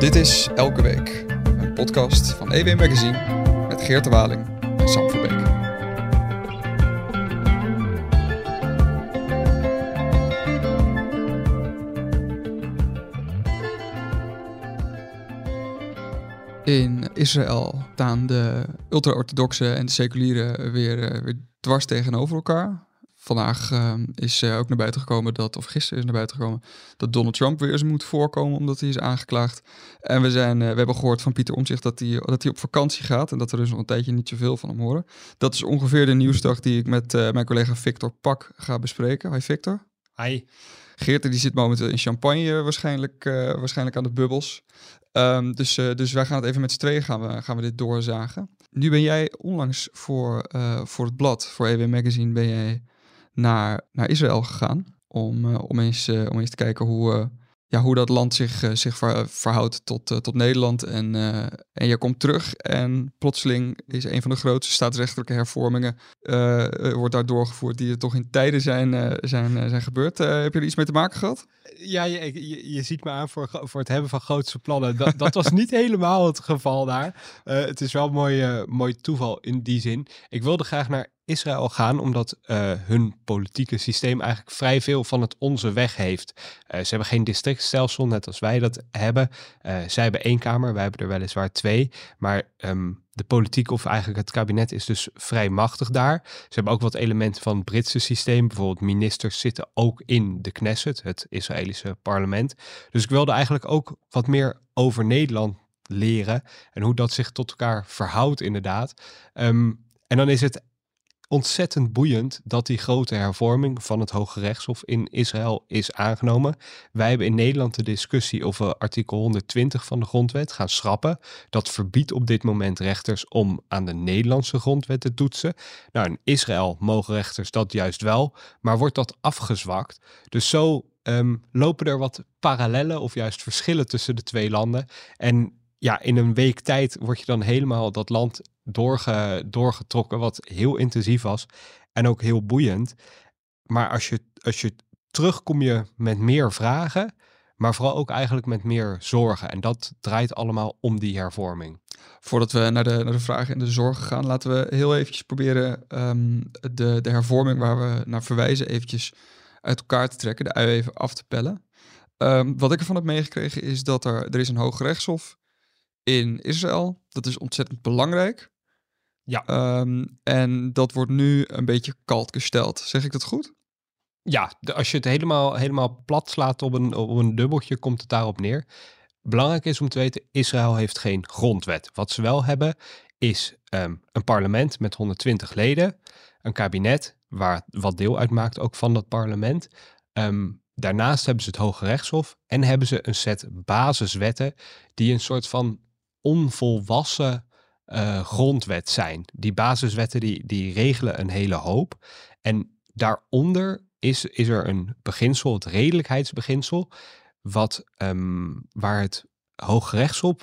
Dit is Elke Week, een podcast van EW Magazine met Geert de Waling en Sam Verbeek. In Israël staan de ultra-orthodoxe en de seculieren weer, eh, weer dwars tegenover elkaar. Vandaag ehm, is uh, ook naar buiten gekomen dat, of gisteren is naar buiten gekomen, dat Donald Trump weer eens moet voorkomen omdat hij is aangeklaagd. En we, zijn, eh, we hebben gehoord van Pieter Omtzigt dat hij, dat hij op vakantie gaat en dat er dus nog een tijdje niet zoveel van hem horen. Dat is ongeveer de nieuwsdag die ik met eh, mijn collega Victor Pak ga bespreken. Hi Victor. Hi. Geert die zit momenteel in Champagne waarschijnlijk, waarschijnlijk aan de bubbels. Um, dus, dus wij gaan het even met z'n tweeën gaan we, gaan we dit doorzagen. Nu ben jij onlangs voor, voor het blad, voor EW Magazine, ben jij naar, naar Israël gegaan. Om, uh, om, eens, uh, om eens te kijken hoe, uh, ja, hoe dat land zich, zich ver, verhoudt tot, tot Nederland. En, en je komt terug en plotseling is een van de grootste staatsrechtelijke hervormingen wordt daar doorgevoerd die er toch in tijden zijn, zijn, zijn gebeurd. heb je er iets mee te maken gehad? Ja, je, je, je, ziet me aan voor, voor het hebben van grootste plannen. Dat, dat was niet helemaal het geval daar. het is wel mooi, mooi toeval in die zin. Ik wilde graag naar Israël gaan, omdat uh, hun politieke systeem eigenlijk vrij veel van het onze weg heeft. Uh, ze hebben geen districtstelsel, net als wij dat hebben. Uh, zij hebben één kamer, wij hebben er weliswaar twee. Maar um, de politiek of eigenlijk het kabinet is dus vrij machtig daar. Ze hebben ook wat elementen van het Britse systeem. Bijvoorbeeld ministers zitten ook in de Knesset, het Israëlische parlement. Dus ik wilde eigenlijk ook wat meer over Nederland leren en hoe dat zich tot elkaar verhoudt inderdaad. Um, en dan is het ontzettend boeiend dat die grote hervorming van het Hoge Rechtshof in Israël is aangenomen. Wij hebben in Nederland de discussie of artikel 120 van de grondwet gaan schrappen. Dat verbiedt op dit moment rechters om aan de Nederlandse grondwet te toetsen. Nou, in Israël mogen rechters dat juist wel, maar wordt dat afgezwakt. Dus zo um, lopen er wat parallellen of juist verschillen tussen de twee landen. En ja, in een week tijd word je dan helemaal dat land doorge, doorgetrokken, wat heel intensief was en ook heel boeiend. Maar als je, als je terug kom je met meer vragen, maar vooral ook eigenlijk met meer zorgen. En dat draait allemaal om die hervorming. Voordat we naar de, naar de vragen en de zorgen gaan, laten we heel eventjes proberen um, de, de hervorming waar we naar verwijzen eventjes uit elkaar te trekken, de ui even af te pellen. Um, wat ik ervan heb meegekregen is dat er, er is een hoge rechtshof in Israël. Dat is ontzettend belangrijk. Ja. Um, en dat wordt nu een beetje kalt gesteld. Zeg ik dat goed? Ja, als je het helemaal, helemaal plat slaat op een, op een dubbeltje, komt het daarop neer. Belangrijk is om te weten, Israël heeft geen grondwet. Wat ze wel hebben, is um, een parlement met 120 leden, een kabinet, waar wat deel uitmaakt ook van dat parlement. Um, daarnaast hebben ze het Hoge Rechtshof en hebben ze een set basiswetten die een soort van onvolwassen uh, grondwet zijn. Die basiswetten die, die regelen een hele hoop. En daaronder is, is er een beginsel, het redelijkheidsbeginsel, wat, um, waar, het Hooggerechtshof,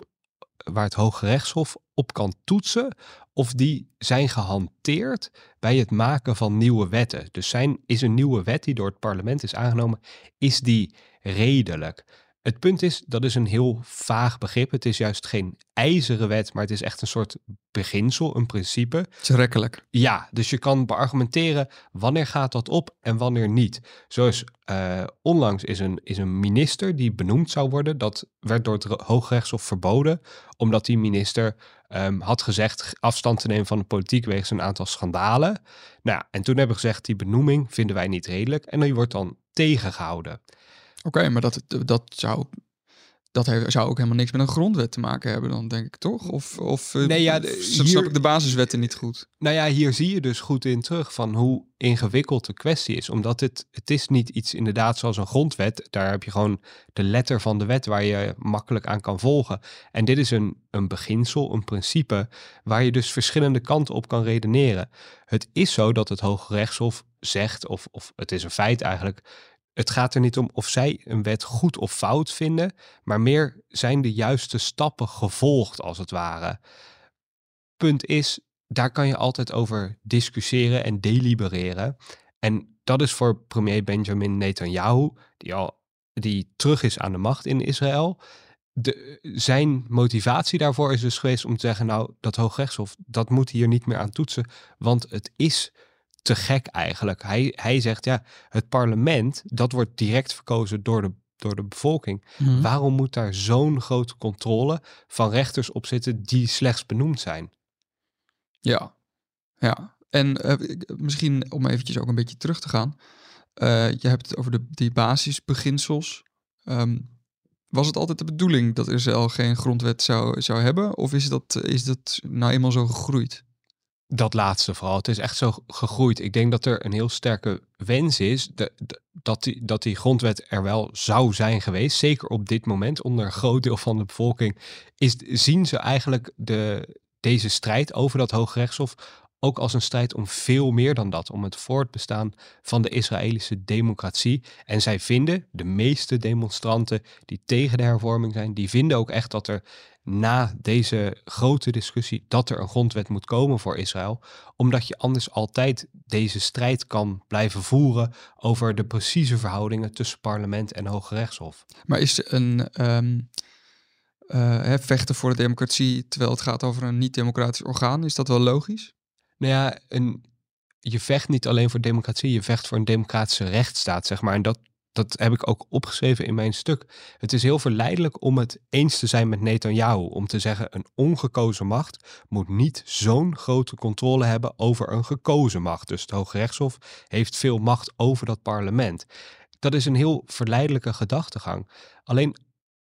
waar het Hooggerechtshof op kan toetsen of die zijn gehanteerd bij het maken van nieuwe wetten. Dus zijn, is een nieuwe wet die door het parlement is aangenomen, is die redelijk? Het punt is, dat is een heel vaag begrip. Het is juist geen ijzeren wet, maar het is echt een soort beginsel, een principe. Het is rekkelijk. Ja, dus je kan beargumenteren wanneer gaat dat op en wanneer niet. Zoals uh, onlangs is een, is een minister die benoemd zou worden. Dat werd door het Hooggerechtshof verboden, omdat die minister um, had gezegd afstand te nemen van de politiek wegens een aantal schandalen. Nou, en toen hebben we gezegd, die benoeming vinden wij niet redelijk en die wordt dan tegengehouden. Oké, maar dat, dat zou dat heeft, zou ook helemaal niks met een grondwet te maken hebben dan, denk ik, toch? Of, of eh, nee, ja, de, hier, snap ik de basiswetten niet goed? Nou ja, hier zie je dus goed in terug van hoe ingewikkeld de kwestie is. Omdat het, het is niet iets inderdaad zoals een grondwet. Daar heb je gewoon de letter van de wet waar je makkelijk aan kan volgen. En dit is een, een beginsel, een principe, waar je dus verschillende kanten op kan redeneren. Het is zo dat het Hoge Rechtshof zegt, of, of het is een feit eigenlijk, het gaat er niet om of zij een wet goed of fout vinden, maar meer zijn de juiste stappen gevolgd als het ware. Punt is, daar kan je altijd over discussiëren en delibereren. En dat is voor premier Benjamin Netanyahu, die al die terug is aan de macht in Israël, de, zijn motivatie daarvoor is dus geweest om te zeggen, nou, dat Hoogrechtshof, dat moet hier niet meer aan toetsen, want het is te gek eigenlijk. Hij, hij zegt, ja, het parlement, dat wordt direct verkozen door de, door de bevolking. Mhm. Waarom moet daar zo'n grote controle van rechters op zitten die slechts benoemd zijn? Ja, ja. En eh, misschien om eventjes ook een beetje terug te gaan. Eh, je hebt het over de, die basisbeginsels. Ehm, was het altijd de bedoeling dat Israël geen grondwet zou, zou hebben? Of is dat, is dat nou eenmaal zo gegroeid? Dat laatste vooral. Het is echt zo gegroeid. Ik denk dat er een heel sterke wens is dat, die, dat die grondwet er wel zou zijn geweest. Zeker op dit moment, onder een groot deel van de bevolking, is, zien ze eigenlijk de, deze strijd over dat Hooggerechtshof ook als een strijd om veel meer dan dat. Om het voortbestaan van de Israëlische democratie. En zij vinden, de meeste demonstranten die tegen de hervorming zijn, die vinden ook echt dat er na deze grote discussie dat er een grondwet moet komen voor Israël, omdat je anders altijd deze strijd kan blijven voeren over de precieze verhoudingen tussen parlement en Hoge Rechtshof. Maar is een ehm, eh, hè, vechten voor de democratie terwijl het gaat over een niet-democratisch orgaan, is dat wel logisch? Nou ja, een, je vecht niet alleen voor democratie, je vecht voor een democratische rechtsstaat, zeg maar. En dat, dat heb ik ook opgeschreven in mijn stuk. Het is heel verleidelijk om het eens te zijn met Netanyahu. Om te zeggen, een ongekozen macht moet niet zo'n grote controle hebben over een gekozen macht. Dus het Hoge Rechtshof heeft veel macht over dat parlement. Dat is een heel verleidelijke gedachtegang. Alleen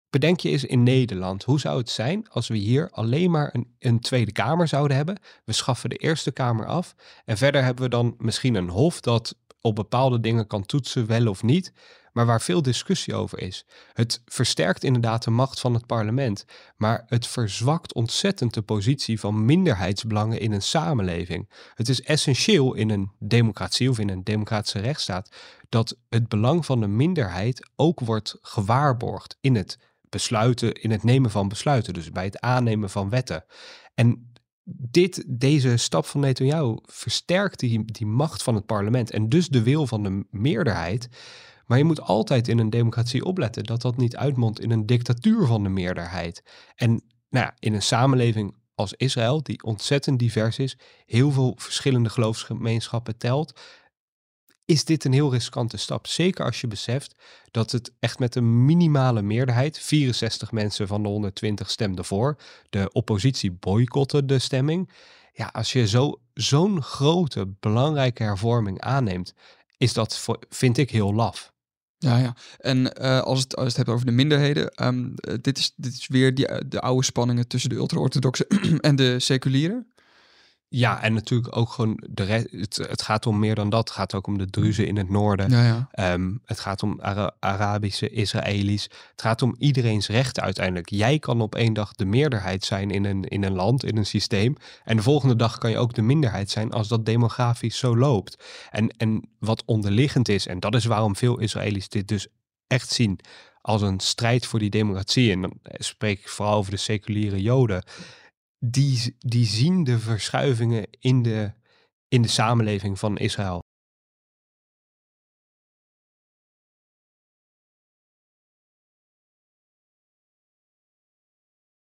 bedenk je eens in Nederland, hoe zou het zijn als we hier alleen maar een, een Tweede Kamer zouden hebben? We schaffen de Eerste Kamer af en verder hebben we dan misschien een hof dat op bepaalde dingen kan toetsen, wel of niet, maar waar veel discussie over is. Het versterkt inderdaad de macht van het parlement, maar het verzwakt ontzettend de positie van minderheidsbelangen in een samenleving. Het is essentieel in een democratie of in een democratische rechtsstaat dat het belang van de minderheid ook wordt gewaarborgd in het besluiten, in het nemen van besluiten, dus bij het aannemen van wetten. En dit, deze stap van Netanyahu versterkt die, die macht van het parlement en dus de wil van de meerderheid. Maar je moet altijd in een democratie opletten dat dat niet uitmondt in een dictatuur van de meerderheid. En nou ja, in een samenleving als Israël, die ontzettend divers is, heel veel verschillende geloofsgemeenschappen telt, is dit een heel riskante stap. Zeker als je beseft dat het echt met een minimale meerderheid, 64 mensen van de 120 stemden voor, de oppositie boycotte de stemming. Ja, als je zo, zo'n grote, belangrijke hervorming aanneemt, is dat, vind ik, heel laf. Ja, ja. En eh, als, het, als het hebt over de minderheden, ehm, eh, dit, is, dit is weer die, de oude spanningen tussen de ultra-orthodoxe en de seculieren. Ja, en natuurlijk ook gewoon de rest. Het, het gaat om meer dan dat. Het gaat ook om de Druzen in het noorden. Ja, ja. Ehm, het gaat om Ara- Arabische Israëli's. Het gaat om iedereen's rechten uiteindelijk. Jij kan op één dag de meerderheid zijn in een, in een land, in een systeem. En de volgende dag kan je ook de minderheid zijn als dat demografisch zo loopt. En, en wat onderliggend is, en dat is waarom veel Israëli's dit dus echt zien als een strijd voor die democratie. En dan spreek ik vooral over de seculiere Joden. Die, die zien de verschuivingen in de, in de samenleving van Israël.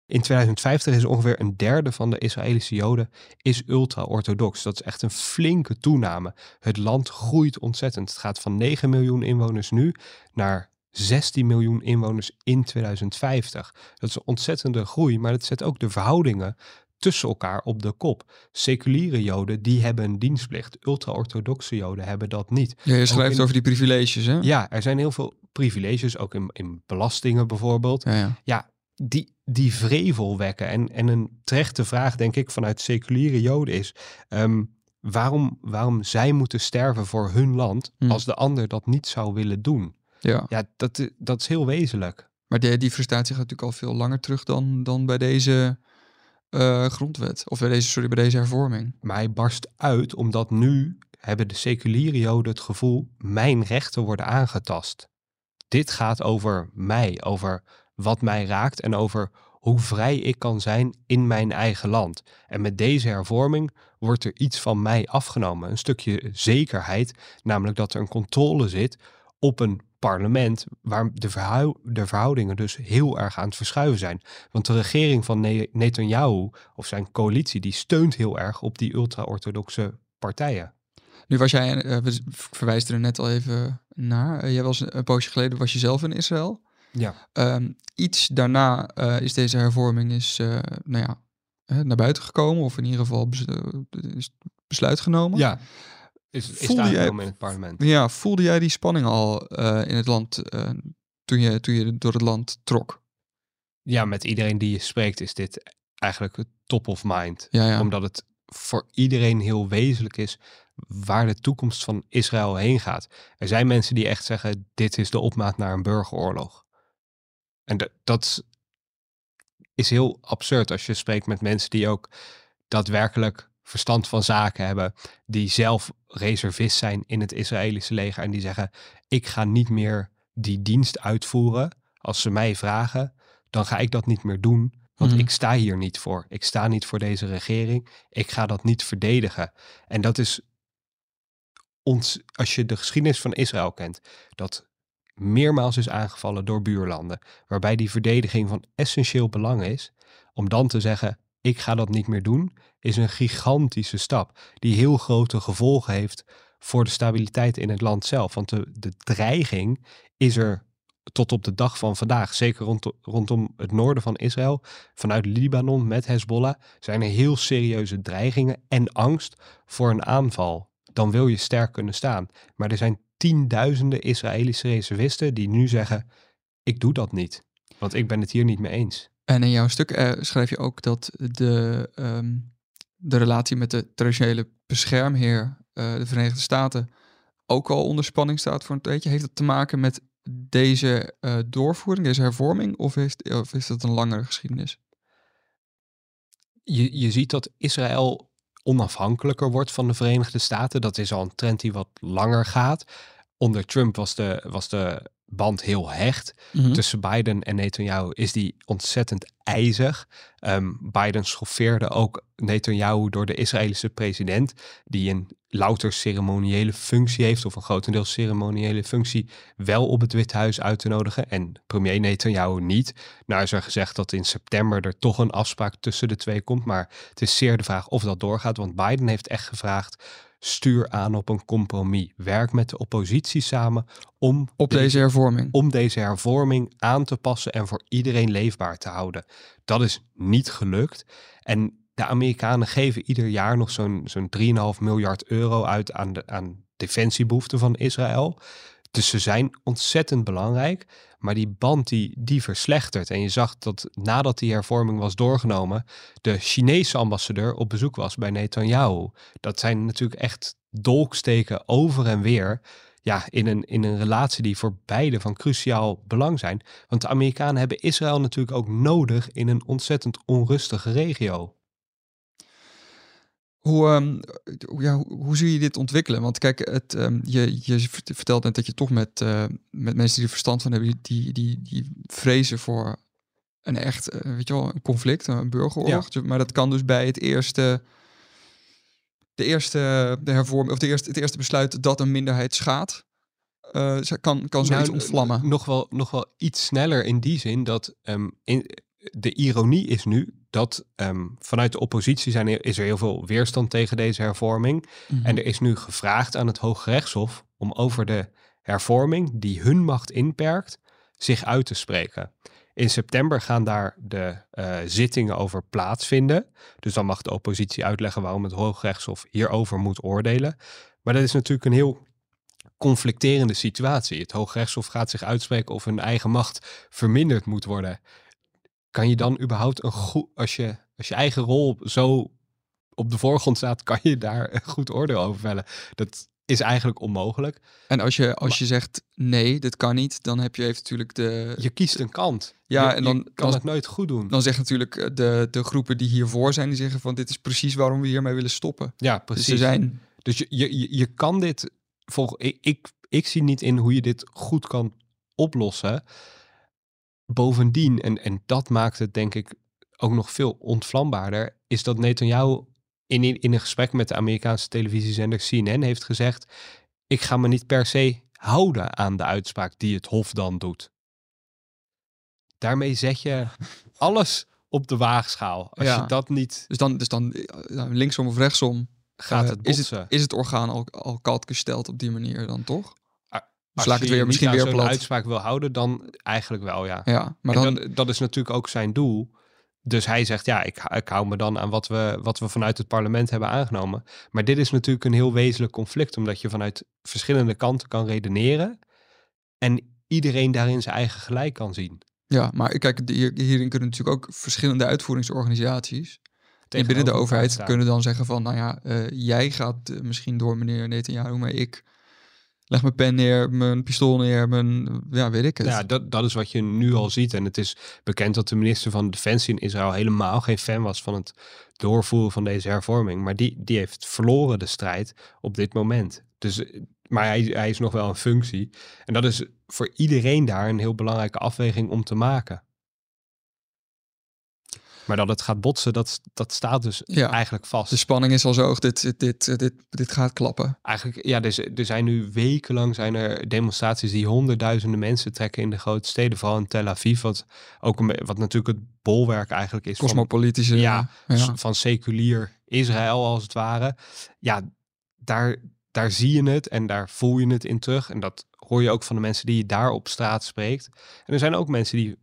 In 2050 is ongeveer een derde van de Israëlische Joden is ultra-orthodox. Dat is echt een flinke toename. Het land groeit ontzettend. Het gaat van 9 miljoen inwoners nu naar 16 miljoen inwoners in 2050. Dat is een ontzettende groei, maar dat zet ook de verhoudingen tussen elkaar op de kop. Seculiere Joden, die hebben een dienstplicht. Ultra-orthodoxe Joden hebben dat niet. ja je schrijft in- over die privileges, hè? Ja, er zijn heel veel privileges, ook in, in belastingen bijvoorbeeld ja, ja. ja, die, die vrevel wekken. En, en een terechte vraag, denk ik, vanuit seculiere Joden is: ehm, waarom, waarom zij moeten sterven voor hun land Hmm. als de ander dat niet zou willen doen? Ja. Ja, dat, i- dat is heel wezenlijk. Maar die, die frustratie gaat natuurlijk al veel langer terug dan, dan bij deze eh, grondwet. Of bij deze, sorry, bij deze hervorming. Maar hij barst uit omdat nu hebben de seculiere Joden het gevoel: mijn rechten worden aangetast. Dit gaat over mij, over wat mij raakt en over hoe vrij ik kan zijn in mijn eigen land. En met deze hervorming wordt er iets van mij afgenomen. Een stukje zekerheid, namelijk dat er een controle zit op een parlement waar de, verhou- de verhoudingen dus heel erg aan het verschuiven zijn. Want de regering van Ne- Netanyahu of zijn coalitie, die steunt heel erg op die ultra-orthodoxe partijen. Nu was jij, eh, we verwijzen er net al even naar. Eh, jij was een, poosje geleden, was je zelf in Israël. Ja. Ehm, iets daarna eh, is deze hervorming is, nou ja, naar buiten gekomen. Of in ieder geval bes- is besluit genomen. Ja. Is, is Voelde jij- in het parlement. Ja, voelde jij die spanning al eh, in het land eh, toen, je, toen je door het land trok? Ja, met iedereen die je spreekt is dit eigenlijk top of mind. Ja, ja. Omdat het voor iedereen heel wezenlijk is waar de toekomst van Israël heen gaat. Er zijn mensen die echt zeggen, dit is de opmaat naar een burgeroorlog. En dat is heel absurd als je spreekt met mensen die ook daadwerkelijk verstand van zaken hebben, die zelf reservist zijn in het Israëlische leger en die zeggen, ik ga niet meer die dienst uitvoeren. Als ze mij vragen, dan ga ik dat niet meer doen, want Mhm. ik sta hier niet voor. Ik sta niet voor deze regering. Ik ga dat niet verdedigen. En dat is ons, als je de geschiedenis van Israël kent, dat meermaals is aangevallen door buurlanden, waarbij die verdediging van essentieel belang is, om dan te zeggen, ik ga dat niet meer doen, is een gigantische stap die heel grote gevolgen heeft voor de stabiliteit in het land zelf. Want de, de dreiging is er tot op de dag van vandaag, zeker rond, rondom het noorden van Israël, vanuit Libanon met Hezbollah, zijn er heel serieuze dreigingen en angst voor een aanval. Dan wil je sterk kunnen staan. Maar er zijn tienduizenden Israëlische reservisten die nu zeggen, ik doe dat niet, want ik ben het hier niet mee eens. En in jouw stuk eh, schrijf je ook dat de, ehm, de relatie met de traditionele beschermheer, eh, de Verenigde Staten, ook al onder spanning staat voor een tijdje. Heeft dat te maken met deze eh, doorvoering, deze hervorming, of, heeft, of is dat een langere geschiedenis? Je, je ziet dat Israël onafhankelijker wordt van de Verenigde Staten. Dat is al een trend die wat langer gaat. Onder Trump was de, was de band heel hecht. Tussen Biden en Netanyahu is die ontzettend ijzig. Ehm, Biden schoffeerde ook Netanyahu door de Israëlische president, die een louter ceremoniële functie heeft, of een grotendeels ceremoniële functie, wel op het Witte Huis uit te nodigen. En premier Netanyahu niet. Nou is er gezegd dat in september er toch een afspraak tussen de twee komt, maar het is zeer de vraag of dat doorgaat, want Biden heeft echt gevraagd. Stuur aan op een compromis. Werk met de oppositie samen om Op deze hervorming. om deze hervorming aan te passen en voor iedereen leefbaar te houden. Dat is niet gelukt. En de Amerikanen geven ieder jaar nog zo'n zo'n 3,5 miljard euro uit aan de aan defensiebehoeften van Israël. Dus ze zijn ontzettend belangrijk. Maar die band die, die verslechtert. En je zag dat nadat die hervorming was doorgenomen, de Chinese ambassadeur op bezoek was bij Netanyahu. Dat zijn natuurlijk echt dolksteken over en weer ja, in, een, in een relatie die voor beide van cruciaal belang zijn. Want de Amerikanen hebben Israël natuurlijk ook nodig in een ontzettend onrustige regio. Hoe, ehm, ja, hoe, hoe zie je dit ontwikkelen? Want kijk, het, ehm, je, je vert- vertelt net dat je toch met, eh, met mensen die er verstand van hebben, die, die, die vrezen voor een echt, eh, weet je wel, een conflict, een burgeroorlog. Maar dat kan dus bij het eerste, de eerste de hervorming, of de eerste, het eerste besluit dat een minderheid schaadt, ze- kan, kan zoiets Nou, ontvlammen. Nog wel, nog wel iets sneller in die zin dat ehm, in, de ironie is nu dat ehm, vanuit de oppositie zijn, er- is er heel veel weerstand tegen deze hervorming. Mhm. En er is nu gevraagd aan het Hooggerechtshof om over de hervorming die hun macht inperkt, zich uit te spreken. In september gaan daar de eh, zittingen over plaatsvinden. Dus dan mag de oppositie uitleggen waarom het Hooggerechtshof hierover moet oordelen. Maar dat is natuurlijk een heel conflicterende situatie. Het Hooggerechtshof gaat zich uitspreken of hun eigen macht verminderd moet worden. Kan je dan überhaupt een goed, als je, als je eigen rol zo op de voorgrond staat, kan je daar een goed oordeel over vellen? Dat is eigenlijk onmogelijk. En als je, als je zegt nee, dit kan niet, dan heb je even natuurlijk de. Je kiest een kant. Ja, Je- en dan kan als- het nooit goed doen. Dan zeggen natuurlijk eh, de, de groepen die hiervoor zijn, die zeggen van dit is precies waarom we hiermee willen stoppen. ja, Dus precies. er zijn. Dus je, je, je- je kan dit volg ik, ik, ik zie niet in hoe je dit goed kan oplossen. Bovendien, en, en dat maakt het denk ik ook nog veel ontvlambaarder, is dat Netanyahu in, in een gesprek met de Amerikaanse televisiezender CNN heeft gezegd: Ik ga me niet per se houden aan de uitspraak die het Hof dan doet. Daarmee zet je alles op de waagschaal. Als Ja. je dat niet Dus dan, dus dan eh, linksom of rechtsom gaat eh, het is, botsen. het, is het orgaan al, al koud gesteld op die manier dan toch? Als sla ik het je weer je misschien weer plat. uitspraak wil houden, dan eigenlijk wel, ja. Ja, maar en dan, dat, dat is natuurlijk ook zijn doel. Dus hij zegt, ja, ik, ik hou me dan aan wat we, wat we vanuit het parlement hebben aangenomen. Maar dit is natuurlijk een heel wezenlijk conflict, omdat je vanuit verschillende kanten kan redeneren. En iedereen daarin zijn eigen gelijk kan zien. ja, maar kijk, hier, hierin kunnen natuurlijk ook verschillende uitvoeringsorganisaties Tegenover binnen de overheid kunnen dan zeggen van, nou ja, eh, jij gaat eh, misschien door meneer Netanyahu, maar ik leg mijn pen neer, mijn pistool neer, mijn, ja, weet ik het. Ja, dat, dat is wat je nu al ziet. En het is bekend dat de minister van Defensie in Israël helemaal geen fan was van het doorvoeren van deze hervorming. Maar die, die heeft verloren de strijd op dit moment. Dus, maar hij, hij is nog wel een functie. En dat is voor iedereen daar een heel belangrijke afweging om te maken. Maar dat het gaat botsen, dat, dat staat dus Ja. eigenlijk vast. De spanning is al zo hoog, dit, dit, dit, dit, dit gaat klappen. Eigenlijk, ja, dus, er zijn nu wekenlang zijn er demonstraties die honderdduizenden mensen trekken in de grote steden, vooral in Tel Aviv, wat ook een, wat natuurlijk het bolwerk eigenlijk is van, Cosmopolitische, Ja, ja. van seculier Israël als het ware. Ja, daar, daar zie je het en daar voel je het in terug. En dat hoor je ook van de mensen die je daar op straat spreekt. En er zijn ook mensen die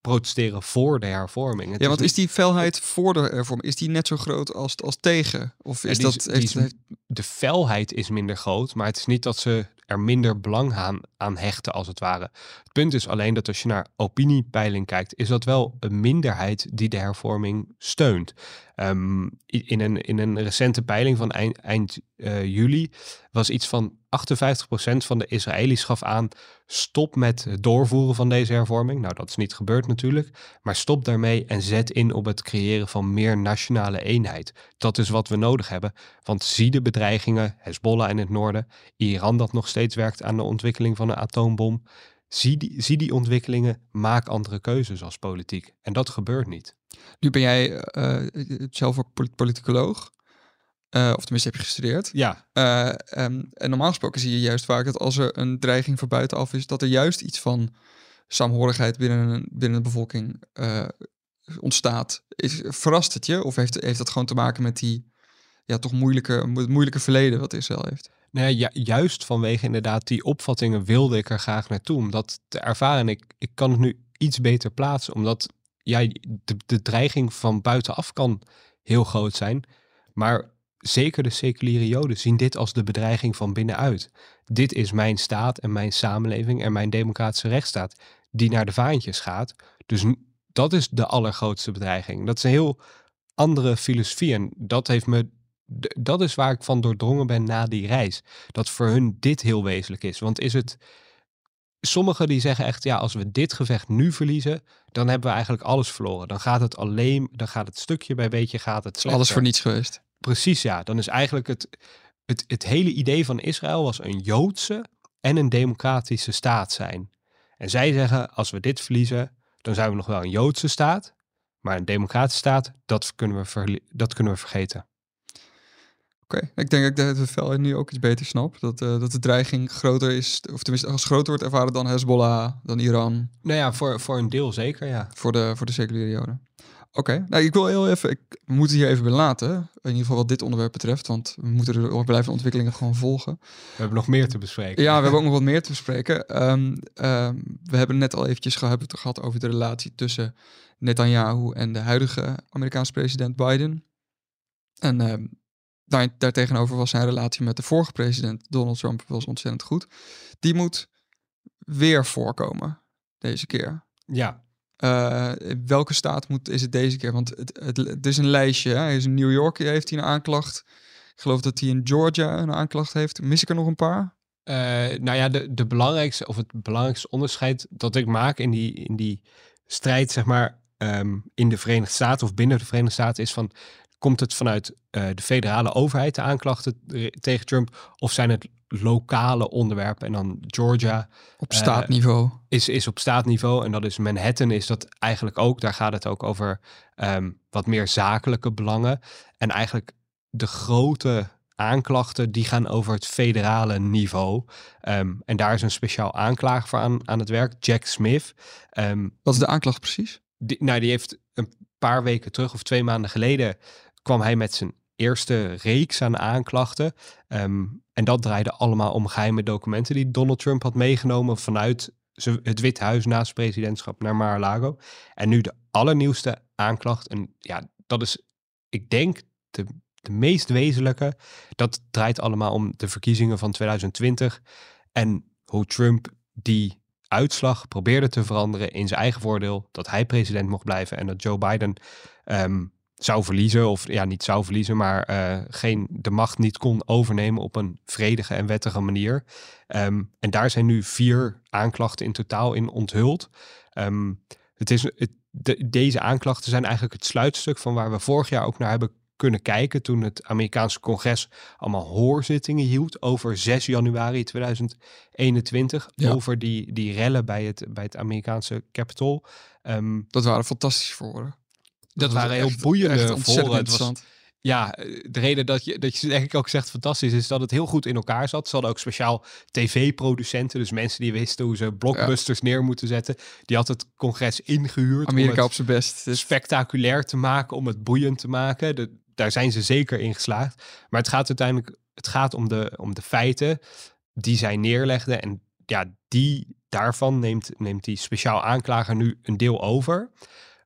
protesteren voor de hervorming. Het Ja, want niet- is die felheid voor de hervorming, is die net zo groot als, als tegen? Of is dat, is- die heeft, is- heeft- de felheid is minder groot, maar het is niet dat ze er minder belang aan, aan hechten als het ware. Het punt is alleen dat als je naar opiniepeiling kijkt, is dat wel een minderheid die de hervorming steunt. Ehm, in, een, in een recente peiling van eind, eind eh, juli was iets van 58% van de Israëli's gaf aan stop met het doorvoeren van deze hervorming. Nou, dat is niet gebeurd natuurlijk, maar stop daarmee en zet in op het creëren van meer nationale eenheid. Dat is wat we nodig hebben, want zie de bedreigingen, Hezbollah in het noorden, Iran dat nog steeds werkt aan de ontwikkeling van een atoombom. Zie die, zie die ontwikkelingen, maak andere keuzes als politiek. En dat gebeurt niet. nu ben jij eh, zelf ook polit- politicoloog, Eh, of tenminste heb je gestudeerd. Ja, Eh, ehm, en normaal gesproken zie je juist vaak dat als er een dreiging van buitenaf is, dat er juist iets van saamhorigheid binnen, binnen de bevolking eh, ontstaat. Is, verrast het je? Of heeft, heeft dat gewoon te maken met die ja, toch moeilijke, het moeilijke verleden wat Israël heeft? Nou ja, ju- juist vanwege inderdaad die opvattingen wilde ik er graag naartoe. Om dat te ervaren. En ik, ik kan het nu iets beter plaatsen. Omdat ja, de, de dreiging van buitenaf kan heel groot zijn. Maar zeker de seculiere joden zien dit als de bedreiging van binnenuit. Dit is mijn staat en mijn samenleving en mijn democratische rechtsstaat. Die naar de vaantjes gaat. Dus dat is de allergrootste bedreiging. Dat is een heel andere filosofie. En dat heeft me dat is waar ik van doordrongen ben na die reis. Dat voor hun dit heel wezenlijk is. Want is het. Sommigen die zeggen echt, ja, als we dit gevecht nu verliezen, dan hebben we eigenlijk alles verloren. Dan gaat het alleen, dan gaat het stukje bij beetje, gaat het slechter. alles voor niets geweest. Precies, ja. Dan is eigenlijk het, het, het hele idee van Israël was een Joodse en een democratische staat zijn. En zij zeggen, als we dit verliezen, dan zijn we nog wel een Joodse staat. Maar een democratische staat, dat kunnen we, dat kunnen we vergeten. Oké, ik denk dat ik de Vel nu ook iets beter snap. Dat, eh, dat de dreiging groter is, of tenminste als groter wordt ervaren dan Hezbollah, dan Iran, Nou ja, voor, voor een deel zeker, ja. voor de, voor de seculiere Joden. Oké, nou ik wil heel even, ik we moeten hier even bij laten, in ieder geval wat dit onderwerp betreft, want we moeten de blijvende ontwikkelingen gewoon volgen. We hebben nog meer te bespreken. Ja, we hebben ook nog wat meer te bespreken. Ehm, ehm, we hebben net al eventjes gehad over de relatie tussen Netanyahu en de huidige Amerikaanse president Biden. En ehm, daar, daartegenover was zijn relatie met de vorige president Donald Trump was ontzettend goed. Die moet weer voorkomen deze keer. Ja, Eh, welke staat moet, is het deze keer? Want het, het, het is een lijstje. Hè? Hij is in New York, heeft hij een aanklacht. Ik geloof dat hij in Georgia een aanklacht heeft. Mis ik er nog een paar? Eh, nou ja, de, de belangrijkste, of het belangrijkste onderscheid dat ik maak in die, in die strijd, zeg maar, ehm, in de Verenigde Staten of binnen de Verenigde Staten, is van, komt het vanuit eh, de federale overheid de aanklachten re- tegen Trump, of zijn het lokale onderwerpen? En dan Georgia Op Eh, staatniveau. is, is op staatniveau en dat is Manhattan, is dat eigenlijk ook. Daar gaat het ook over ehm, wat meer zakelijke belangen. En eigenlijk de grote aanklachten die gaan over het federale niveau. Ehm, en daar is een speciaal aanklager voor aan, aan het werk, Jack Smith. Um, Wat is de aanklacht precies? Die, nou, die heeft een paar weken terug of twee maanden geleden kwam hij met zijn eerste reeks aan aanklachten. Ehm, en dat draaide allemaal om geheime documenten die Donald Trump had meegenomen vanuit het Witte Huis naast presidentschap naar Mar-a-Lago. En nu de allernieuwste aanklacht. En ja, dat is, ik denk, de, de meest wezenlijke. Dat draait allemaal om de verkiezingen van 2020. En hoe Trump die uitslag probeerde te veranderen in zijn eigen voordeel. Dat hij president mocht blijven en dat Joe Biden ehm, zou verliezen. Of ja, niet zou verliezen, maar uh, geen, de macht niet kon overnemen op een vredige en wettige manier. Ehm, en daar zijn nu vier aanklachten in totaal in onthuld. Ehm, het is, het, deze aanklachten zijn eigenlijk het sluitstuk van waar we vorig jaar ook naar hebben kunnen kijken toen het Amerikaanse congres allemaal hoorzittingen hield over 6 januari 2021 over die, die rellen bij het, bij het Amerikaanse Capitol. Um, dat waren fantastische voor. Dat, waren heel boeiende was, ja, eh, de reden dat je, dat je ik ook zegt fantastisch is dat het heel goed in elkaar zat. Ze hadden ook speciaal tv-producenten, dus mensen die wisten hoe ze blockbusters neer moeten zetten. Die had het congres ingehuurd. Amerika op zijn best. Spectaculair te maken, om het boeiend te maken. De, daar zijn ze zeker in geslaagd. Maar het gaat uiteindelijk het gaat om, de, om de feiten die zij neerlegden. En ja, die daarvan neemt, neemt die speciaal aanklager nu een deel over.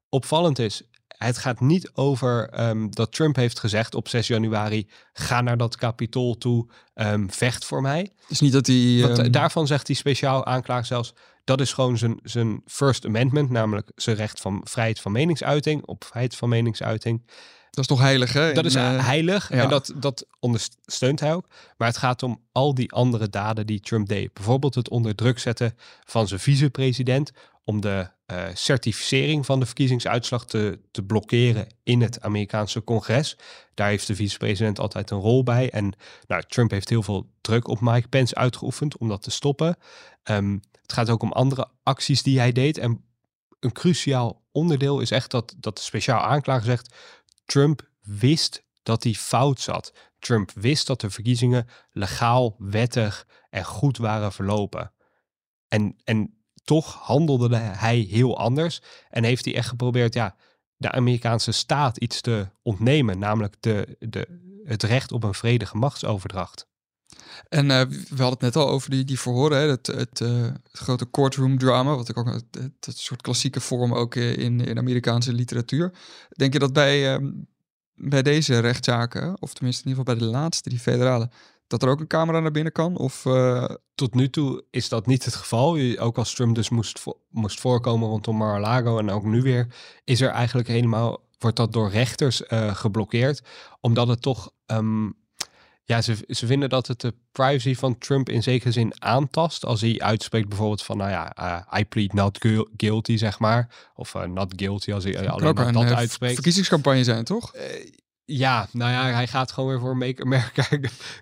Opvallend is, het gaat niet over ehm, dat Trump heeft gezegd op 6 januari: ga naar dat kapitool toe, um, vecht voor mij. Dus niet dat hij. Want, um... Daarvan zegt hij speciaal aanklager zelfs: dat is gewoon zijn, zijn First Amendment, namelijk zijn recht van vrijheid van meningsuiting, op vrijheid van meningsuiting. Dat is toch heilig, hè? Dat is uh, heilig ja. en dat, dat ondersteunt hij ook. Maar het gaat om al die andere daden die Trump deed. Bijvoorbeeld het onder druk zetten van zijn vicepresident om de uh, certificering van de verkiezingsuitslag te, te blokkeren in het Amerikaanse congres. Daar heeft de vicepresident altijd een rol bij. En nou, Trump heeft heel veel druk op Mike Pence uitgeoefend om dat te stoppen. Um, het gaat ook om andere acties die hij deed. En een cruciaal onderdeel is echt dat, dat de speciaal aanklager zegt Trump wist dat hij fout zat. Trump wist dat de verkiezingen legaal, wettig en goed waren verlopen. En, en toch handelde hij heel anders en heeft hij echt geprobeerd ja, de Amerikaanse staat iets te ontnemen, namelijk de, de, het recht op een vredige machtsoverdracht. En uh, we hadden het net al over die, die verhoren, hè? Het, het, uh, het grote courtroom drama, wat ik ook het, het, soort klassieke vorm ook in, in Amerikaanse literatuur. Denk je dat bij, uh, bij deze rechtszaken, of tenminste in ieder geval bij de laatste, die federale, dat er ook een camera naar binnen kan? Of, Tot nu toe is dat niet het geval. Ook als Trump dus moest, vo moest voorkomen rondom Mar-a-Lago en ook nu weer, is er eigenlijk helemaal, wordt dat door rechters geblokkeerd, omdat het toch... Um, ja, ze, ze vinden dat het de privacy van Trump in zekere zin aantast. Als hij uitspreekt bijvoorbeeld van, nou ja, uh, I plead not guilty, zeg maar. Of not guilty, als hij alleen maar dat uitspreekt. verkiezingscampagne zijn, toch? Ja, nou ja, hij gaat gewoon weer voor Make America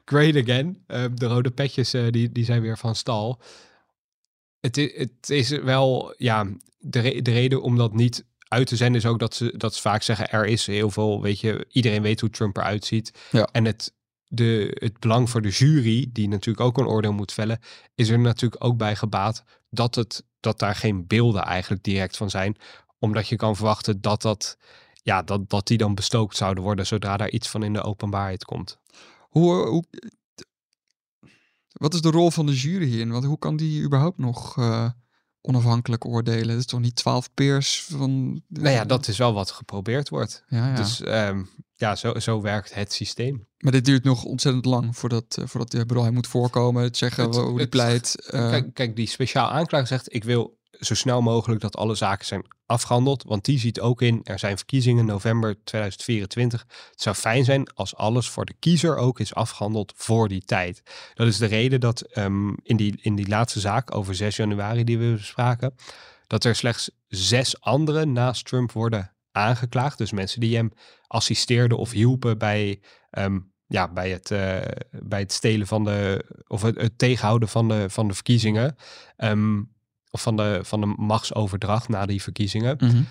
Great Again. de rode petjes, die, die zijn weer van stal. Het, het is wel, ja, de, re de reden om dat niet uit te zenden is ook dat ze, dat ze vaak zeggen, er is heel veel, weet je, iedereen weet hoe Trump eruit ziet. Ja. En het de, het belang voor de jury, die natuurlijk ook een oordeel moet vellen, is er natuurlijk ook bij gebaat dat, het, dat daar geen beelden eigenlijk direct van zijn. Omdat je kan verwachten dat, dat, ja, dat, dat die dan bestookt zouden worden zodra daar iets van in de openbaarheid komt. Hoe, hoe, wat is de rol van de jury hierin? Want hoe kan die überhaupt nog uh, onafhankelijk oordelen? Het is toch niet twaalf peers van... Nou ja, dat is wel wat geprobeerd wordt. Ja, ja. Dus um, ja, zo, zo werkt het systeem. Maar dit duurt nog ontzettend lang voordat, uh, voordat hij, bedoel, hij moet voorkomen, het zeggen het, hoe hij pleit. Uh... Kijk, kijk, die speciaal aanklager zegt, ik wil zo snel mogelijk dat alle zaken zijn afgehandeld. Want die ziet ook in, er zijn verkiezingen november 2024. Het zou fijn zijn als alles voor de kiezer ook is afgehandeld voor die tijd. Dat is de reden dat um, in, die, in die laatste zaak over 6 januari die we bespraken, dat er slechts zes anderen naast Trump worden aangeklaagd. Dus mensen die hem assisteerden of hielpen bij, um, ja, bij, het, uh, bij het stelen van de, of het, tegenhouden van de, van de verkiezingen. Um, of van de, van de machtsoverdracht na die verkiezingen. Mm -hmm.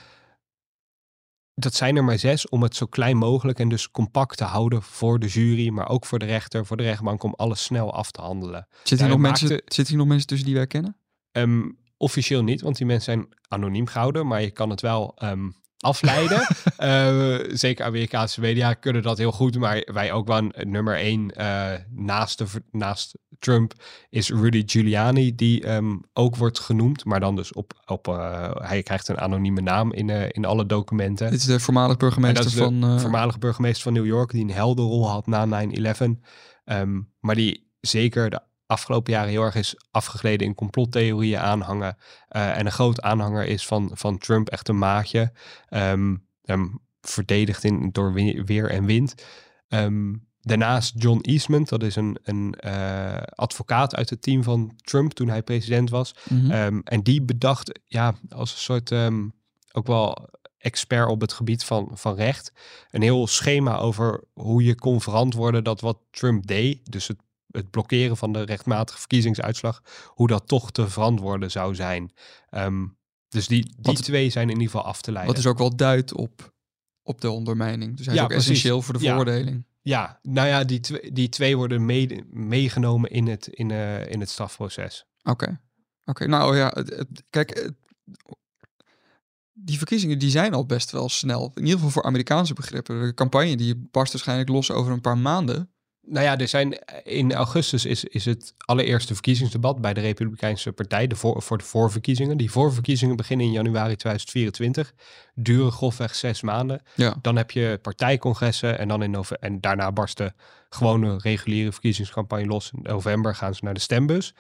dat zijn er maar zes om het zo klein mogelijk en dus compact te houden voor de jury, maar ook voor de rechter, voor de rechtbank om alles snel af te handelen. Zitten hier, nog mensen, maakte- zitten hier nog mensen tussen die wij kennen? Ehm, officieel niet, want die mensen zijn anoniem gehouden, maar je kan het wel ehm, afleiden. Eh, zeker Amerikaanse media kunnen dat heel goed, maar wij ook wel. Nummer één eh, naast, de, naast Trump is Rudy Giuliani, die ehm, ook wordt genoemd, maar dan dus op, op eh, hij krijgt een anonieme naam in, in alle documenten. Dit is de voormalig burgemeester dat is de van... voormalige burgemeester van New York, die een helderrol had na 9-11. Ehm, maar die zeker de afgelopen jaren heel erg is afgegleden in complottheorieën aanhangen. eh, en een groot aanhanger is van, van Trump, echt een maatje. Ehm, hem verdedigd in, door we- weer en wind. Ehm, daarnaast John Eastman, dat is een, een eh, advocaat uit het team van Trump toen hij president was. mhm. Ehm, en die bedacht, ja, als een soort ook wel expert op het gebied van, van recht, een heel schema over hoe je kon verantwoorden dat wat Trump deed, dus het, het blokkeren van de rechtmatige verkiezingsuitslag, hoe dat toch te verantwoorden zou zijn. Ehm, dus die, die Wat- twee zijn in ieder geval af te leiden. Wat dus ook wel duidt op, op de ondermijning. Dus hij is Ja, ook precies. essentieel voor de Ja. veroordeling. Ja, nou ja, die, twee, die twee worden meegenomen in het, in, eh, in het strafproces. Oké. Oké, nou ja, het, het- kijk, het- die verkiezingen die zijn al best wel snel. In ieder geval voor Amerikaanse begrippen. De campagne die barst waarschijnlijk los over een paar maanden. Nou ja, er zijn in augustus is, is het allereerste verkiezingsdebat bij de Republikeinse Partij de voor, voor de voorverkiezingen. Die voorverkiezingen beginnen in januari 2024, duren grofweg zes maanden. Ja. Dan heb je partijcongressen en, dan in nove- en daarna barst de gewone reguliere verkiezingscampagne los. In november gaan ze naar de stembus.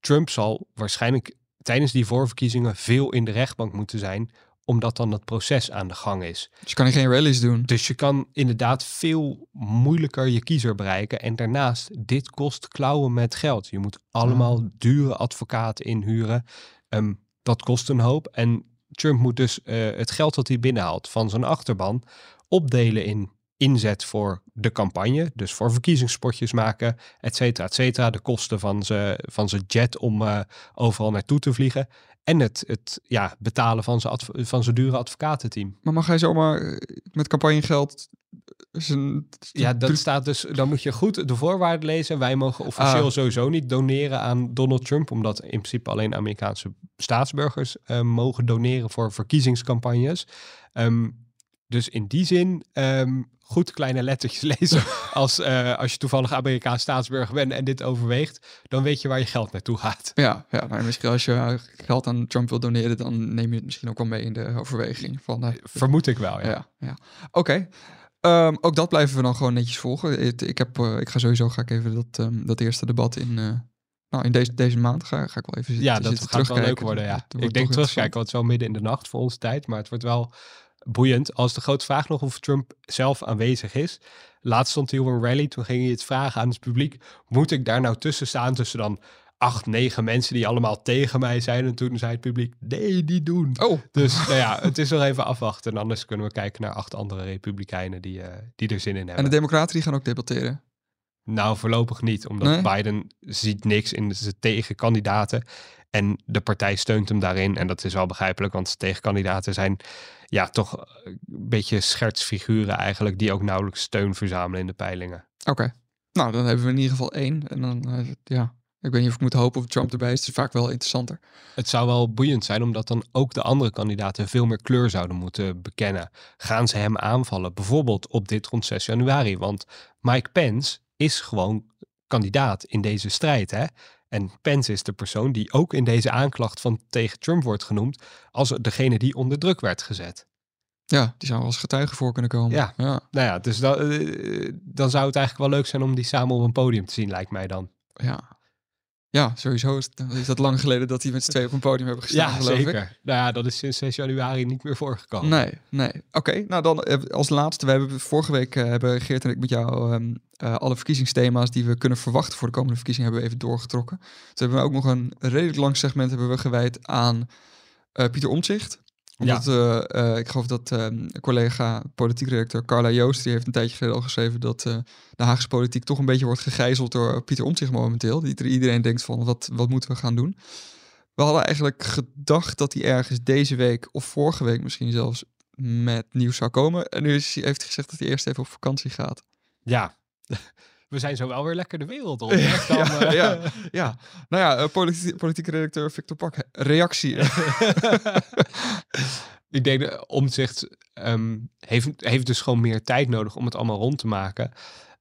Trump zal waarschijnlijk tijdens die voorverkiezingen veel in de rechtbank moeten zijn, omdat dan het proces aan de gang is. Dus kan hij geen rallies doen. Dus je kan inderdaad veel moeilijker je kiezer bereiken. En daarnaast, dit kost klauwen met geld. Je moet allemaal dure advocaten inhuren. Ehm, dat kost een hoop. En Trump moet dus eh, het geld dat hij binnenhaalt van zijn achterban opdelen in inzet voor de campagne. Dus voor verkiezingspotjes maken, et cetera, et cetera. De kosten van zijn van zijn jet om eh, overal naartoe te vliegen. En het, het ja, betalen van zijn, van zijn dure advocatenteam. Maar mag hij zomaar eh, met campagnegeld zijn... Ja, dat staat dus. Dan moet je goed de voorwaarden lezen. Wij mogen officieel Ah. sowieso niet doneren aan Donald Trump, omdat in principe alleen Amerikaanse staatsburgers eh, mogen doneren voor verkiezingscampagnes. Ehm, dus in die zin, ehm, goed kleine lettertjes lezen. als, eh, als je toevallig Amerikaans staatsburger bent en dit overweegt, dan weet je waar je geld naartoe gaat. Ja, ja maar misschien als je eh, geld aan Trump wil doneren, dan neem je het misschien ook wel mee in de overweging. Van, eh, Vermoed ik wel, ja. ja, ja. Oké. Ehm, ook dat blijven we dan gewoon netjes volgen. Ik, heb, ik ga sowieso ga ik even dat, ehm, dat eerste debat in, nou, in deze, deze maand ga, ga ik wel even zitten, Ja, dat zitten gaat wel leuk worden, ja. Ik denk terugkijken, want het is wel midden in de nacht voor onze tijd. Maar het wordt wel boeiend. Als de grote vraag nog of Trump zelf aanwezig is. Laatst stond hij op een rally, toen ging hij het vragen aan het publiek. Moet ik daar nou tussen staan tussen dan acht, negen mensen die allemaal tegen mij zijn? En toen zei het publiek, nee, niet doen. Oh, Dus nou ja, het is nog even afwachten. En anders kunnen we kijken naar acht andere republikeinen die, eh, die er zin in en hebben. de democraten die gaan ook debatteren. Nou, voorlopig niet, omdat Nee? Biden ziet niks in zijn tegenkandidaten. En de partij steunt hem daarin. En dat is wel begrijpelijk, want tegenkandidaten zijn ja, toch een beetje schertsfiguren eigenlijk, die ook nauwelijks steun verzamelen in de peilingen. Oké. Nou, dan hebben we in ieder geval één. En dan, eh, ja, ik weet niet of ik moet hopen of Trump erbij is. Het is vaak wel interessanter. Het zou wel boeiend zijn, omdat dan ook de andere kandidaten veel meer kleur zouden moeten bekennen. Gaan ze hem aanvallen, bijvoorbeeld op dit rond 6 januari? Want Mike Pence is gewoon kandidaat in deze strijd, hè? En Pence is de persoon die ook in deze aanklacht van tegen Trump wordt genoemd als degene die onder druk werd gezet. Ja, die zou als getuige voor kunnen komen. Ja. ja. Nou ja, dus dan, eh, dan zou het eigenlijk wel leuk zijn om die samen op een podium te zien, lijkt mij dan. Ja, ja sowieso is, het- is dat lang geleden dat die met z'n tweeën op een podium hebben gestaan, Ja, geloof ik. zeker. Nou ja, dat is sinds 6 januari niet meer voorgekomen. Nee, nee. Oké, nou dan eh, als laatste. We hebben vorige week eh, hebben Geert en ik met jou ehm, eh, alle verkiezingsthema's die we kunnen verwachten voor de komende verkiezingen hebben we even doorgetrokken. Toen hebben we ook nog een redelijk lang segment hebben we gewijd aan eh, Pieter Omtzigt. Omdat, eh, eh, ik geloof dat ehm, collega politiek redacteur Carla Joost, die heeft een tijdje geleden al geschreven dat eh, de Haagse politiek toch een beetje wordt gegijzeld door Pieter Omtzigt momenteel. Die iedereen denkt van wat, wat moeten we gaan doen. We hadden eigenlijk gedacht dat hij ergens deze week of vorige week misschien zelfs met nieuws zou komen. En nu heeft hij gezegd dat hij eerst even op vakantie gaat. Ja, we zijn zo wel weer lekker de wereld rond. hè? Dan, Ja, eh, ja. Ja, nou ja, eh, politi- politieke redacteur Victor Pak, reactie. ik denk dat Omtzigt ehm, heeft, heeft dus gewoon meer tijd nodig om het allemaal rond te maken.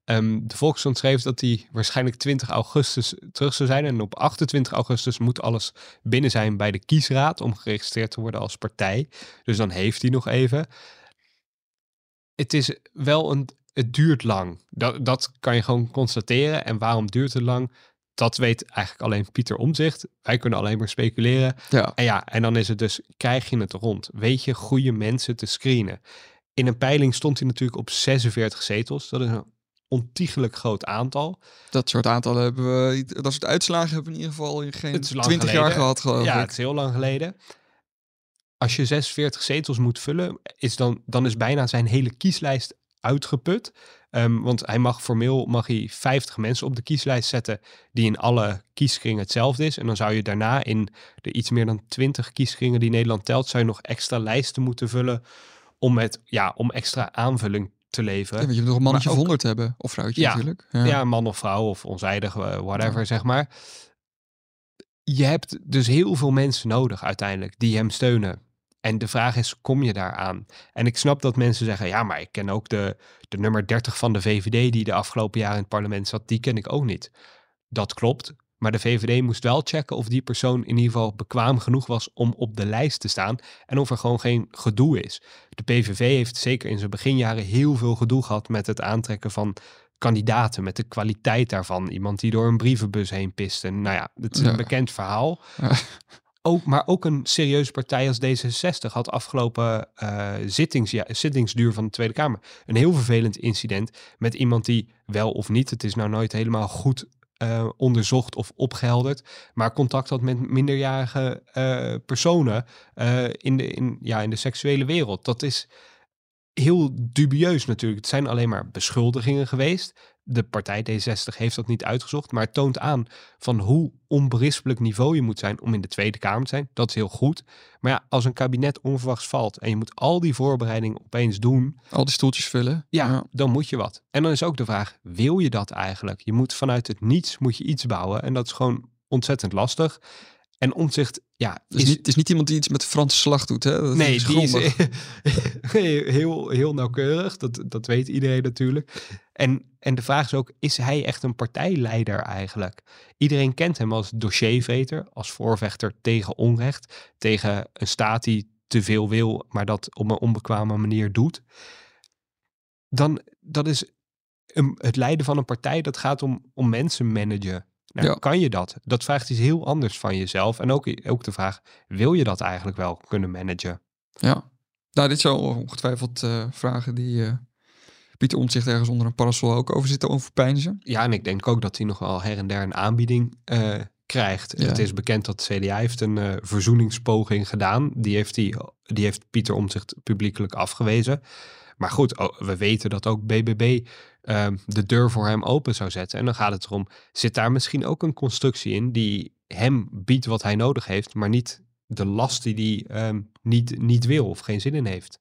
Ehm, de Volkskrant schreef dat hij waarschijnlijk 20 augustus terug zou zijn. En op 28 augustus moet alles binnen zijn bij de kiesraad om geregistreerd te worden als partij. Dus dan heeft hij nog even. Het is wel een. Het duurt lang. Dat, dat kan je gewoon constateren. En waarom duurt het lang? Dat weet eigenlijk alleen Pieter Omzicht. Wij kunnen alleen maar speculeren. ja, En ja, en dan is het dus, krijg je het rond? Weet je goede mensen te screenen? In een peiling stond hij natuurlijk op 46 zetels. Dat is een ontiegelijk groot aantal. dat soort aantallen hebben we, dat soort uitslagen hebben we in ieder geval in geen Het is lang 20 jaar gehad, geloof ja, ik. het is heel lang geleden. Als je 46 zetels moet vullen, is dan, dan is bijna zijn hele kieslijst uitgeput. Ehm, want hij mag formeel mag hij 50 mensen op de kieslijst zetten die in alle kieskringen hetzelfde is. En dan zou je daarna in de iets meer dan 20 kieskringen die Nederland telt, zou je nog extra lijsten moeten vullen om, met, ja, om extra aanvulling te leveren. Ja, want je moet nog een mannetje of ook- 100 hebben. Of vrouwtje Ja, natuurlijk. ja. man of vrouw of onzijdig, eh, whatever, zeg maar. Je hebt dus heel veel mensen nodig uiteindelijk die hem steunen. En de vraag is, kom je daaraan? En ik snap dat mensen zeggen, ja, maar ik ken ook de, de nummer 30 van de VVD die de afgelopen jaren in het parlement zat, die ken ik ook niet. Dat klopt, maar de VVD moest wel checken of die persoon in ieder geval bekwaam genoeg was om op de lijst te staan en of er gewoon geen gedoe is. De PVV heeft zeker in zijn beginjaren heel veel gedoe gehad met het aantrekken van kandidaten, met de kwaliteit daarvan. Iemand die door een brievenbus heen piste. Nou ja, het is Ja. een bekend verhaal. Ja. Ook, maar ook een serieuze partij als D66 had afgelopen eh, zittings, zittingsduur van de Tweede Kamer een heel vervelend incident met iemand die wel of niet, het is nou nooit helemaal goed eh, onderzocht of opgehelderd, maar contact had met minderjarige eh, personen in, de, in, ja, in de seksuele wereld. Dat is heel dubieus natuurlijk. Het zijn alleen maar beschuldigingen geweest. De partij D60 heeft dat niet uitgezocht, maar het toont aan van hoe onberispelijk niveau je moet zijn om in de Tweede Kamer te zijn. Dat is heel goed. Maar ja, als een kabinet onverwachts valt en je moet al die voorbereidingen opeens doen, Al die stoeltjes vullen. ja, dan moet je wat. En dan is ook de vraag, wil je dat eigenlijk? Je moet vanuit het niets moet je iets bouwen en dat is gewoon ontzettend lastig. En omzicht, ja, Dus niet, het is niet iemand die iets met de Franse slag doet, hè? Dat nee, is die is heel, heel nauwkeurig. Dat, dat weet iedereen natuurlijk. En, en de vraag is ook, is hij echt een partijleider eigenlijk? Iedereen kent hem als dossierveter, als voorvechter tegen onrecht. Tegen een staat die te veel wil, maar dat op een onbekwame manier doet. Dan, dat is een, het leiden van een partij, dat gaat om, om mensen managen. Nou, Ja. Kan je dat? Dat vraagt iets heel anders van jezelf. En ook, ook de vraag, wil je dat eigenlijk wel kunnen managen? Ja. Nou, dit zijn ongetwijfeld eh, vragen die eh Pieter Omtzigt ergens onder een parasol ook over zitten overpeinzen. Ja, en ik denk ook dat hij nog wel her en der een aanbieding eh, krijgt. Ja. Het is bekend dat de CDA heeft een verzoeningspoging gedaan. Die heeft, die, die heeft Pieter Omtzigt publiekelijk afgewezen. Maar goed, oh, we weten dat ook BBB eh, de deur voor hem open zou zetten. En dan gaat het erom, zit daar misschien ook een constructie in die hem biedt wat hij nodig heeft, maar niet de last die hij ehm, niet, niet wil of geen zin in heeft.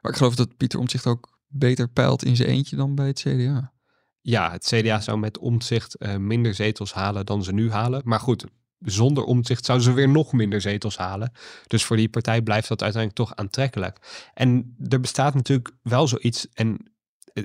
Maar ik geloof dat Pieter Omtzigt ook beter peilt in zijn eentje dan bij het CDA. Ja, het CDA zou met omzicht eh, minder zetels halen dan ze nu halen. Maar goed, zonder omzicht zouden ze weer nog minder zetels halen. Dus voor die partij blijft dat uiteindelijk toch aantrekkelijk. En er bestaat natuurlijk wel zoiets. En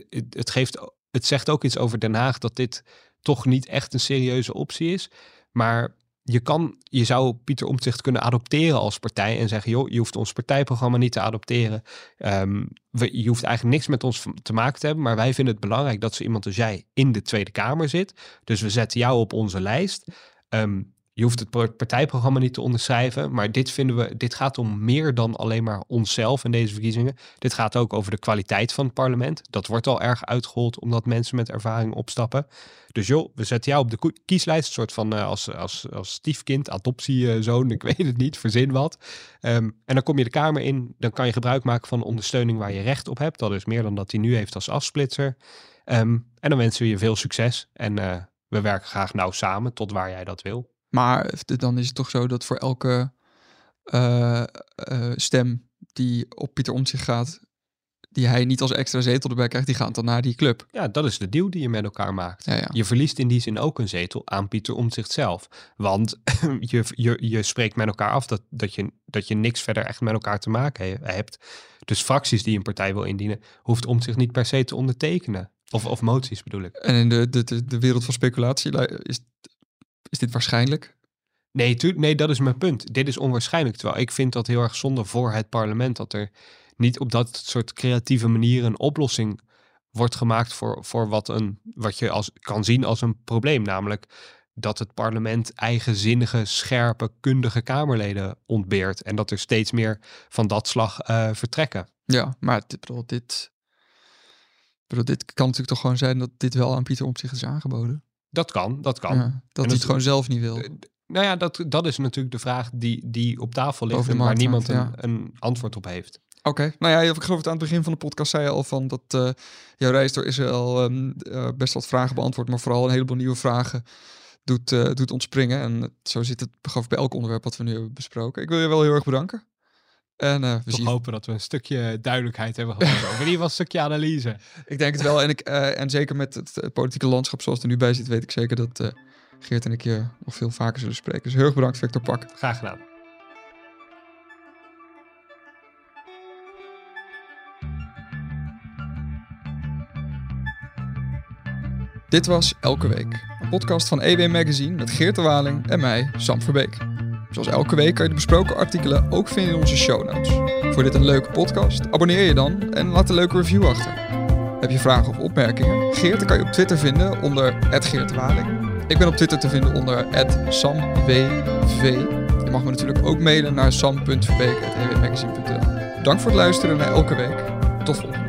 het, het, geeft, het zegt ook iets over Den Haag dat dit toch niet echt een serieuze optie is. Maar je, kan, je zou Pieter Omtzigt kunnen adopteren als partij en zeggen, joh, je hoeft ons partijprogramma niet te adopteren. Ehm, je hoeft eigenlijk niks met ons te maken te hebben, maar wij vinden het belangrijk dat zo iemand als jij in de Tweede Kamer zit. Dus we zetten jou op onze lijst. Ehm, je hoeft het par- partijprogramma niet te onderschrijven, maar dit vinden we, dit gaat om meer dan alleen maar onszelf in deze verkiezingen. Dit gaat ook over de kwaliteit van het parlement. Dat wordt al erg uitgehold omdat mensen met ervaring opstappen. Dus joh, we zetten jou op de kieslijst, een soort van eh, als, als, als stiefkind, adoptiezoon, ik weet het niet, verzin wat. Ehm, en dan kom je de Kamer in, dan kan je gebruik maken van de ondersteuning waar je recht op hebt. Dat is meer dan dat hij nu heeft als afsplitser. Ehm, en dan wensen we je veel succes en eh, we werken graag nauw samen tot waar jij dat wil. Maar dan is het toch zo dat voor elke eh, eh, stem die op Pieter Omtzigt gaat, die hij niet als extra zetel erbij krijgt, die gaat dan naar die club. Ja, dat is de deal die je met elkaar maakt. Ja, ja. Je verliest in die zin ook een zetel aan Pieter Omtzigt zelf. Want je, je, je spreekt met elkaar af dat, dat, je, dat je niks verder echt met elkaar te maken he- hebt. Dus fracties die een partij wil indienen, hoeft Omtzigt niet per se te ondertekenen. Of, of moties bedoel ik. En in de, de, de, de wereld van speculatie is, is dit waarschijnlijk. Nee, tu- nee, dat is mijn punt. Dit is onwaarschijnlijk. Terwijl ik vind dat heel erg zonde voor het parlement dat er niet op dat soort creatieve manier een oplossing wordt gemaakt voor, voor wat, een, wat je als, kan zien als een probleem. Namelijk dat het parlement eigenzinnige, scherpe, kundige Kamerleden ontbeert. En dat er steeds meer van dat slag eh, vertrekken. Ja, maar dit, bedoel, dit, bedoel, dit kan natuurlijk toch gewoon zijn dat dit wel aan Pieter Omtzigt is aangeboden. Dat kan, dat kan. Ja, dat hij het gewoon zelf niet wil. Eh, Nou ja, dat, dat is natuurlijk de vraag die, die op tafel ligt en waar niemand een, een antwoord op heeft. Oké, nou ja, ik geloof het aan het begin van de podcast zei je al van dat eh, jouw reis door Israël ehm, eh, best wat vragen beantwoordt, maar vooral een heleboel nieuwe vragen doet, doet ontspringen. En zo zit het geloof ik bij elk onderwerp wat we nu hebben besproken. Ik wil je wel heel erg bedanken. En eh, we zien. hopen dat we een stukje duidelijkheid hebben gehad. Of in ieder geval een stukje analyse. Ik denk het wel. En, ik, eh, en zeker met het, politieke landschap zoals het er nu bij zit, weet ik zeker dat eh, Geert en ik je nog veel vaker zullen spreken. Dus heel erg bedankt, Victor Pak. Graag gedaan. Dit was Elke Week, een podcast van EW Magazine met Geert de Waling en mij, Sam Verbeek. Zoals elke week kan je de besproken artikelen ook vinden in onze show notes. Voor dit een leuke podcast, abonneer je dan en laat een leuke review achter. Heb je vragen of opmerkingen? Geert kan je op Twitter vinden onder Geert. Ik ben op Twitter te vinden onder SamWV. Je mag me natuurlijk ook mailen naar sam.verbeek.ewmagazine.nl Dank voor het luisteren naar Elke Week. Tot volgende.